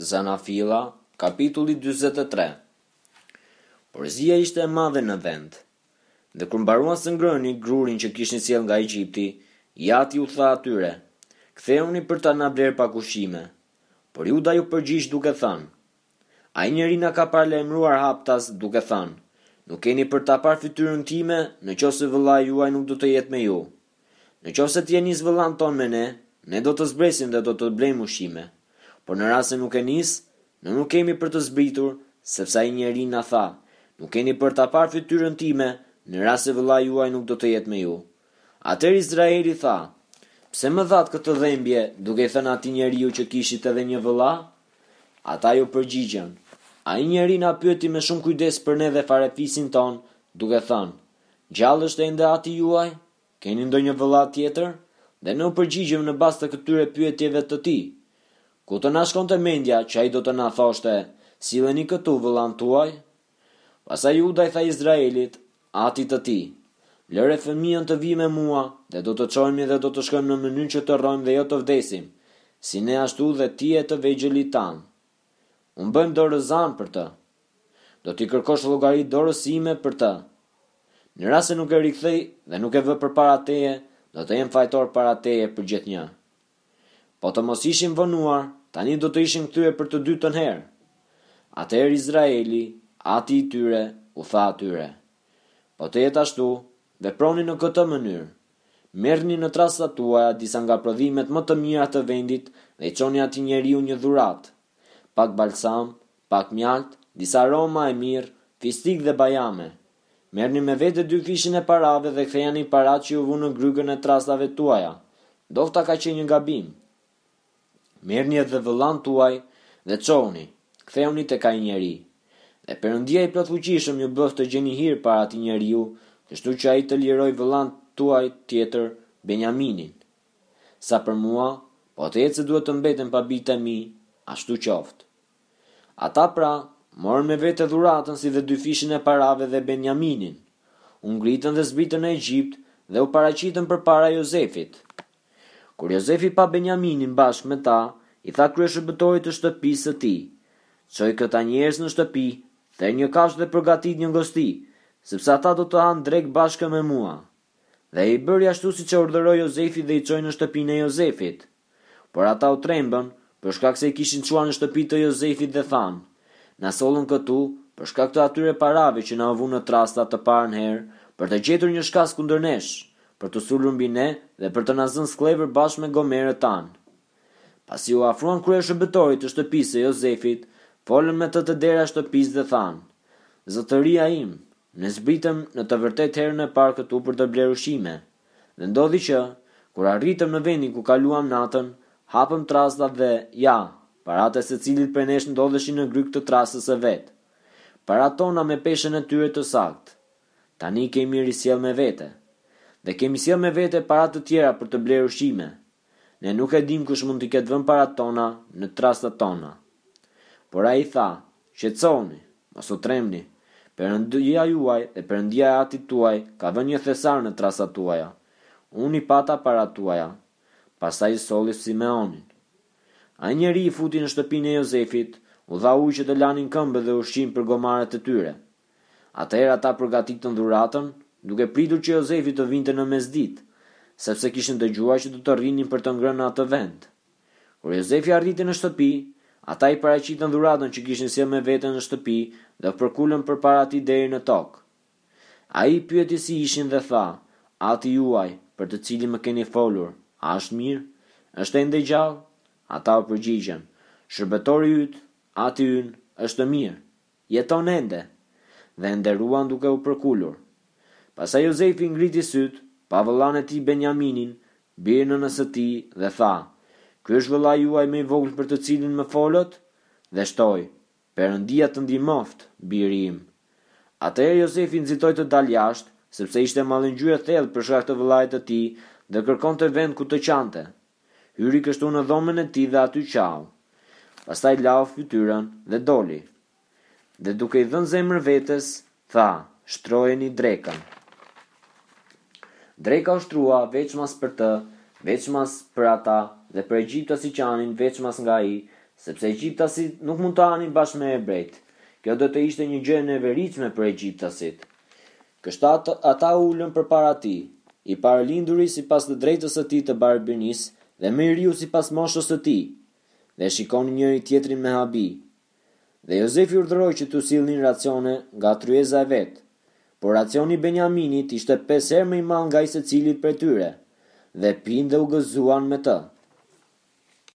Zanafilla, kapitulli dyzet e tre Por zia ishte e madhe në vend. Dhe kur mbaruan së ngrëni grurin që kishin sjellë nga Egjipti, i ati u tha atyre, Kthehuni për ta na blerë pak ushqime. Por Juda iu përgjigj duke thënë, Ai njeri na ka paralajmëruar haptas duke thënë, Nuk keni për ta parë fytyrën time, në qoftë se vëllai juaj nuk do të jetë me ju. Në qoftë se ti e nis vëllanë tonë me ne, ne do të zbresim dhe do të blejmë ushqime. Por në rast se nuk e nis, ne nuk kemi për të zbritur, sepse ai njeri na tha, Nuk keni për ta parë fytyrën time, në rast se vëllai juaj nuk do të jetë me ju. Atëherë Izraeli tha, Pse më dhatë këtë dhembje, duke i thënë atij njeriu që kishit edhe një vëlla? Ata iu përgjigjën, Ai njeri na pyeti me shumë kujdes për ne dhe farefisin tonë, duke thënë, Gjallë është ende ati juaj? Keni ndonjë vëlla tjetër? Dhe ne u përgjigjëm në bazë të këtyre pyetjeve të tij. Ku të na shkonte mendja që ai do të na thoshte, Silleni këtu vëllanë tuaj? Pastaj Juda i tha Izraelit, atit të tij, Lëre fëmijën të vijë me mua, dhe do të çohemi dhe do të shkojmë në mënyrë që të rrojmë dhe jo të vdesim, si ne ashtu dhe ti e të vegjëlit tanë. Unë bëhem dorëzanë për të. Do t'i kërkosh llogari dorës sime për të. Në rast se nuk e rikthej dhe nuk e vë përpara teje, do të jem fajtor para teje përgjithnjë. Po të mos ishim vonuar, tani do të ishim kthyer për të dytën herë. Atëherë Izraeli, ati i tyre, u tha atyre, Po të jetë ashtu, veproni në këtë mënyrë, Merrni në trastat tuaja disa nga prodhimet më të mira të vendit dhe i çoni atij njeriu një dhuratë, pak balsam, Pak mjaltë, disa aroma e mirrë, fistikë dhe bajame. Merrni me vete dyfishin e parave dhe kthejini paratë që ju vunë në grykën e trastave tuaja. Ndofta ka qenë një gabim. Merrni edhe vëllanë tuaj dhe çohuni, kthehuni tek ai njeri. Dhe Perëndia i plotfuqishëm ju bëftë të gjeni hir para atij njeriu, kështu që ai të lirojë vëllanë tuaj tjetër, Benjaminin. Sa për mua, po të jetë se duhet të mbetem pa bijtë e mi, ashtu qoftë. Ata, pra, morën me vete dhuratën si dhe dyfishin e parave dhe Benjaminin. U ngritën dhe zbritën në Egjipt dhe u paraqitën përpara Jozefit. Kur Jozefi pa Benjaminin bashkë me ta, i tha kryeshërbëtorit të shtëpisë së tij, Çoji këta njerëz në shtëpi, ther një kafshë dhe përgatit një gosti, sepse ata do të hanë drekë bashkë me mua. Dhe i bëri ashtu siç e urdhëroi Jozefi dhe i çoi në shtëpinë e Jozefit. Por ata u trembën, për shkak se i kishin çuar në shtëpi të Jozefit dhe thanë, Na sollën këtu, për shkak të atyre parave që na u vunë në trasta të parën herë, për të gjetur një shkas kundër nesh, për t'u sulur mbi ne dhe për të na zënë skllevër bashkë me gomerët tanë. Pasi u afruan kryeshërbëtorit të shtëpisë së Jozefit, folën me të te dera e shtëpisë dhe thanë, Zotëria im, Ne zbritëm në të vërtetë herën e parë këtu për të blerë ushqime, dhe ndodhi që, kur arritëm në vendin ku kaluam natën, hapëm trastat dhe, ja, paratë e secilit prej nesh ndodheshin në grykë të trastës së vet. Paratë tona me peshën e tyre të saktë. Tani i kemi risjellë me vete. Dhe kemi sjellë me vete para të tjera për të blerë ushqime, Ne nuk e dimë kush mund t'i ketë vënë paratë tona në trastat tona. Por ai tha, Qetësohuni, mos u trembni, Perëndia juaj dhe Perëndia e atit tuaj ka vënë një thesar në trastat tuaja. Unë i pata paratë tuaja. Pastaj i solli Simeonin. Ai njeri i futi në shtëpinë e Jozefit, u dha ujë që të lanin këmbët dhe ushqim për gomarët e tyre. Atëherë ata përgatitën dhuratën, duke pritur që Jozefi të vinte në mesditë, sepse kishin dëgjuar që do të rrinin për të ngrënë në atë vend. Kur Jozefi arriti në shtëpi, ata i paraqitën dhuratën që kishin sjellë me vete në shtëpi dhe u përkulën përpara tij deri në tokë. Ai i pyeti si ishin dhe tha, Ati juaj, për të cilin më keni folur, a është mirë? Është ende gjallë? Ata u përgjigjën, Shërbëtori yt, ati ynë, është mirë. Jeton ende! Dhe e nderuan duke u përkulur. Pastaj Jozefi ngriti sytë, pa vëllanë e tij Benjaminin, bir i nënës së tij, dhe tha, Ky është vëllai juaj më i vogël për të cilin më folët? Dhe shtoi, Perëndia të ndihmoftë, biri im! Atëherë Jozefi nxitoi të dalë jashtë, sepse ishte mallëngjyer thellë për shkak të vëllait të tij dhe kërkonte vend ku të qante, Hyri kështu në dhomën e tij dhe aty qau. Pastaj lau fytyrën dhe doli. Dhe duke i dhënë zemër vetes, tha, Shtrojeni drekën. Dreka u shtrua veçmas për të, veçmas për ata dhe për egjiptasit që hanin veçmas nga ai, sepse egjiptasit nuk mund të hanin bashkë me hebrejtë. Kjo do të ishte një gjë e neveritshme për egjiptasit. Kështu ata u ulën përpara tij, i parëlinduri sipas të drejtës së tij të parëbirnisë dhe më i riu sipas moshës së tij, dhe shikonin njëri-tjetrin me habi. Dhe Jozefi urdhëroi që t'u sillnin racione nga tryeza e vet, por racioni i Benjaminit ishte pesë herë më i madh nga i secilit prej tyre, dhe pinë dhe u gëzuan me të.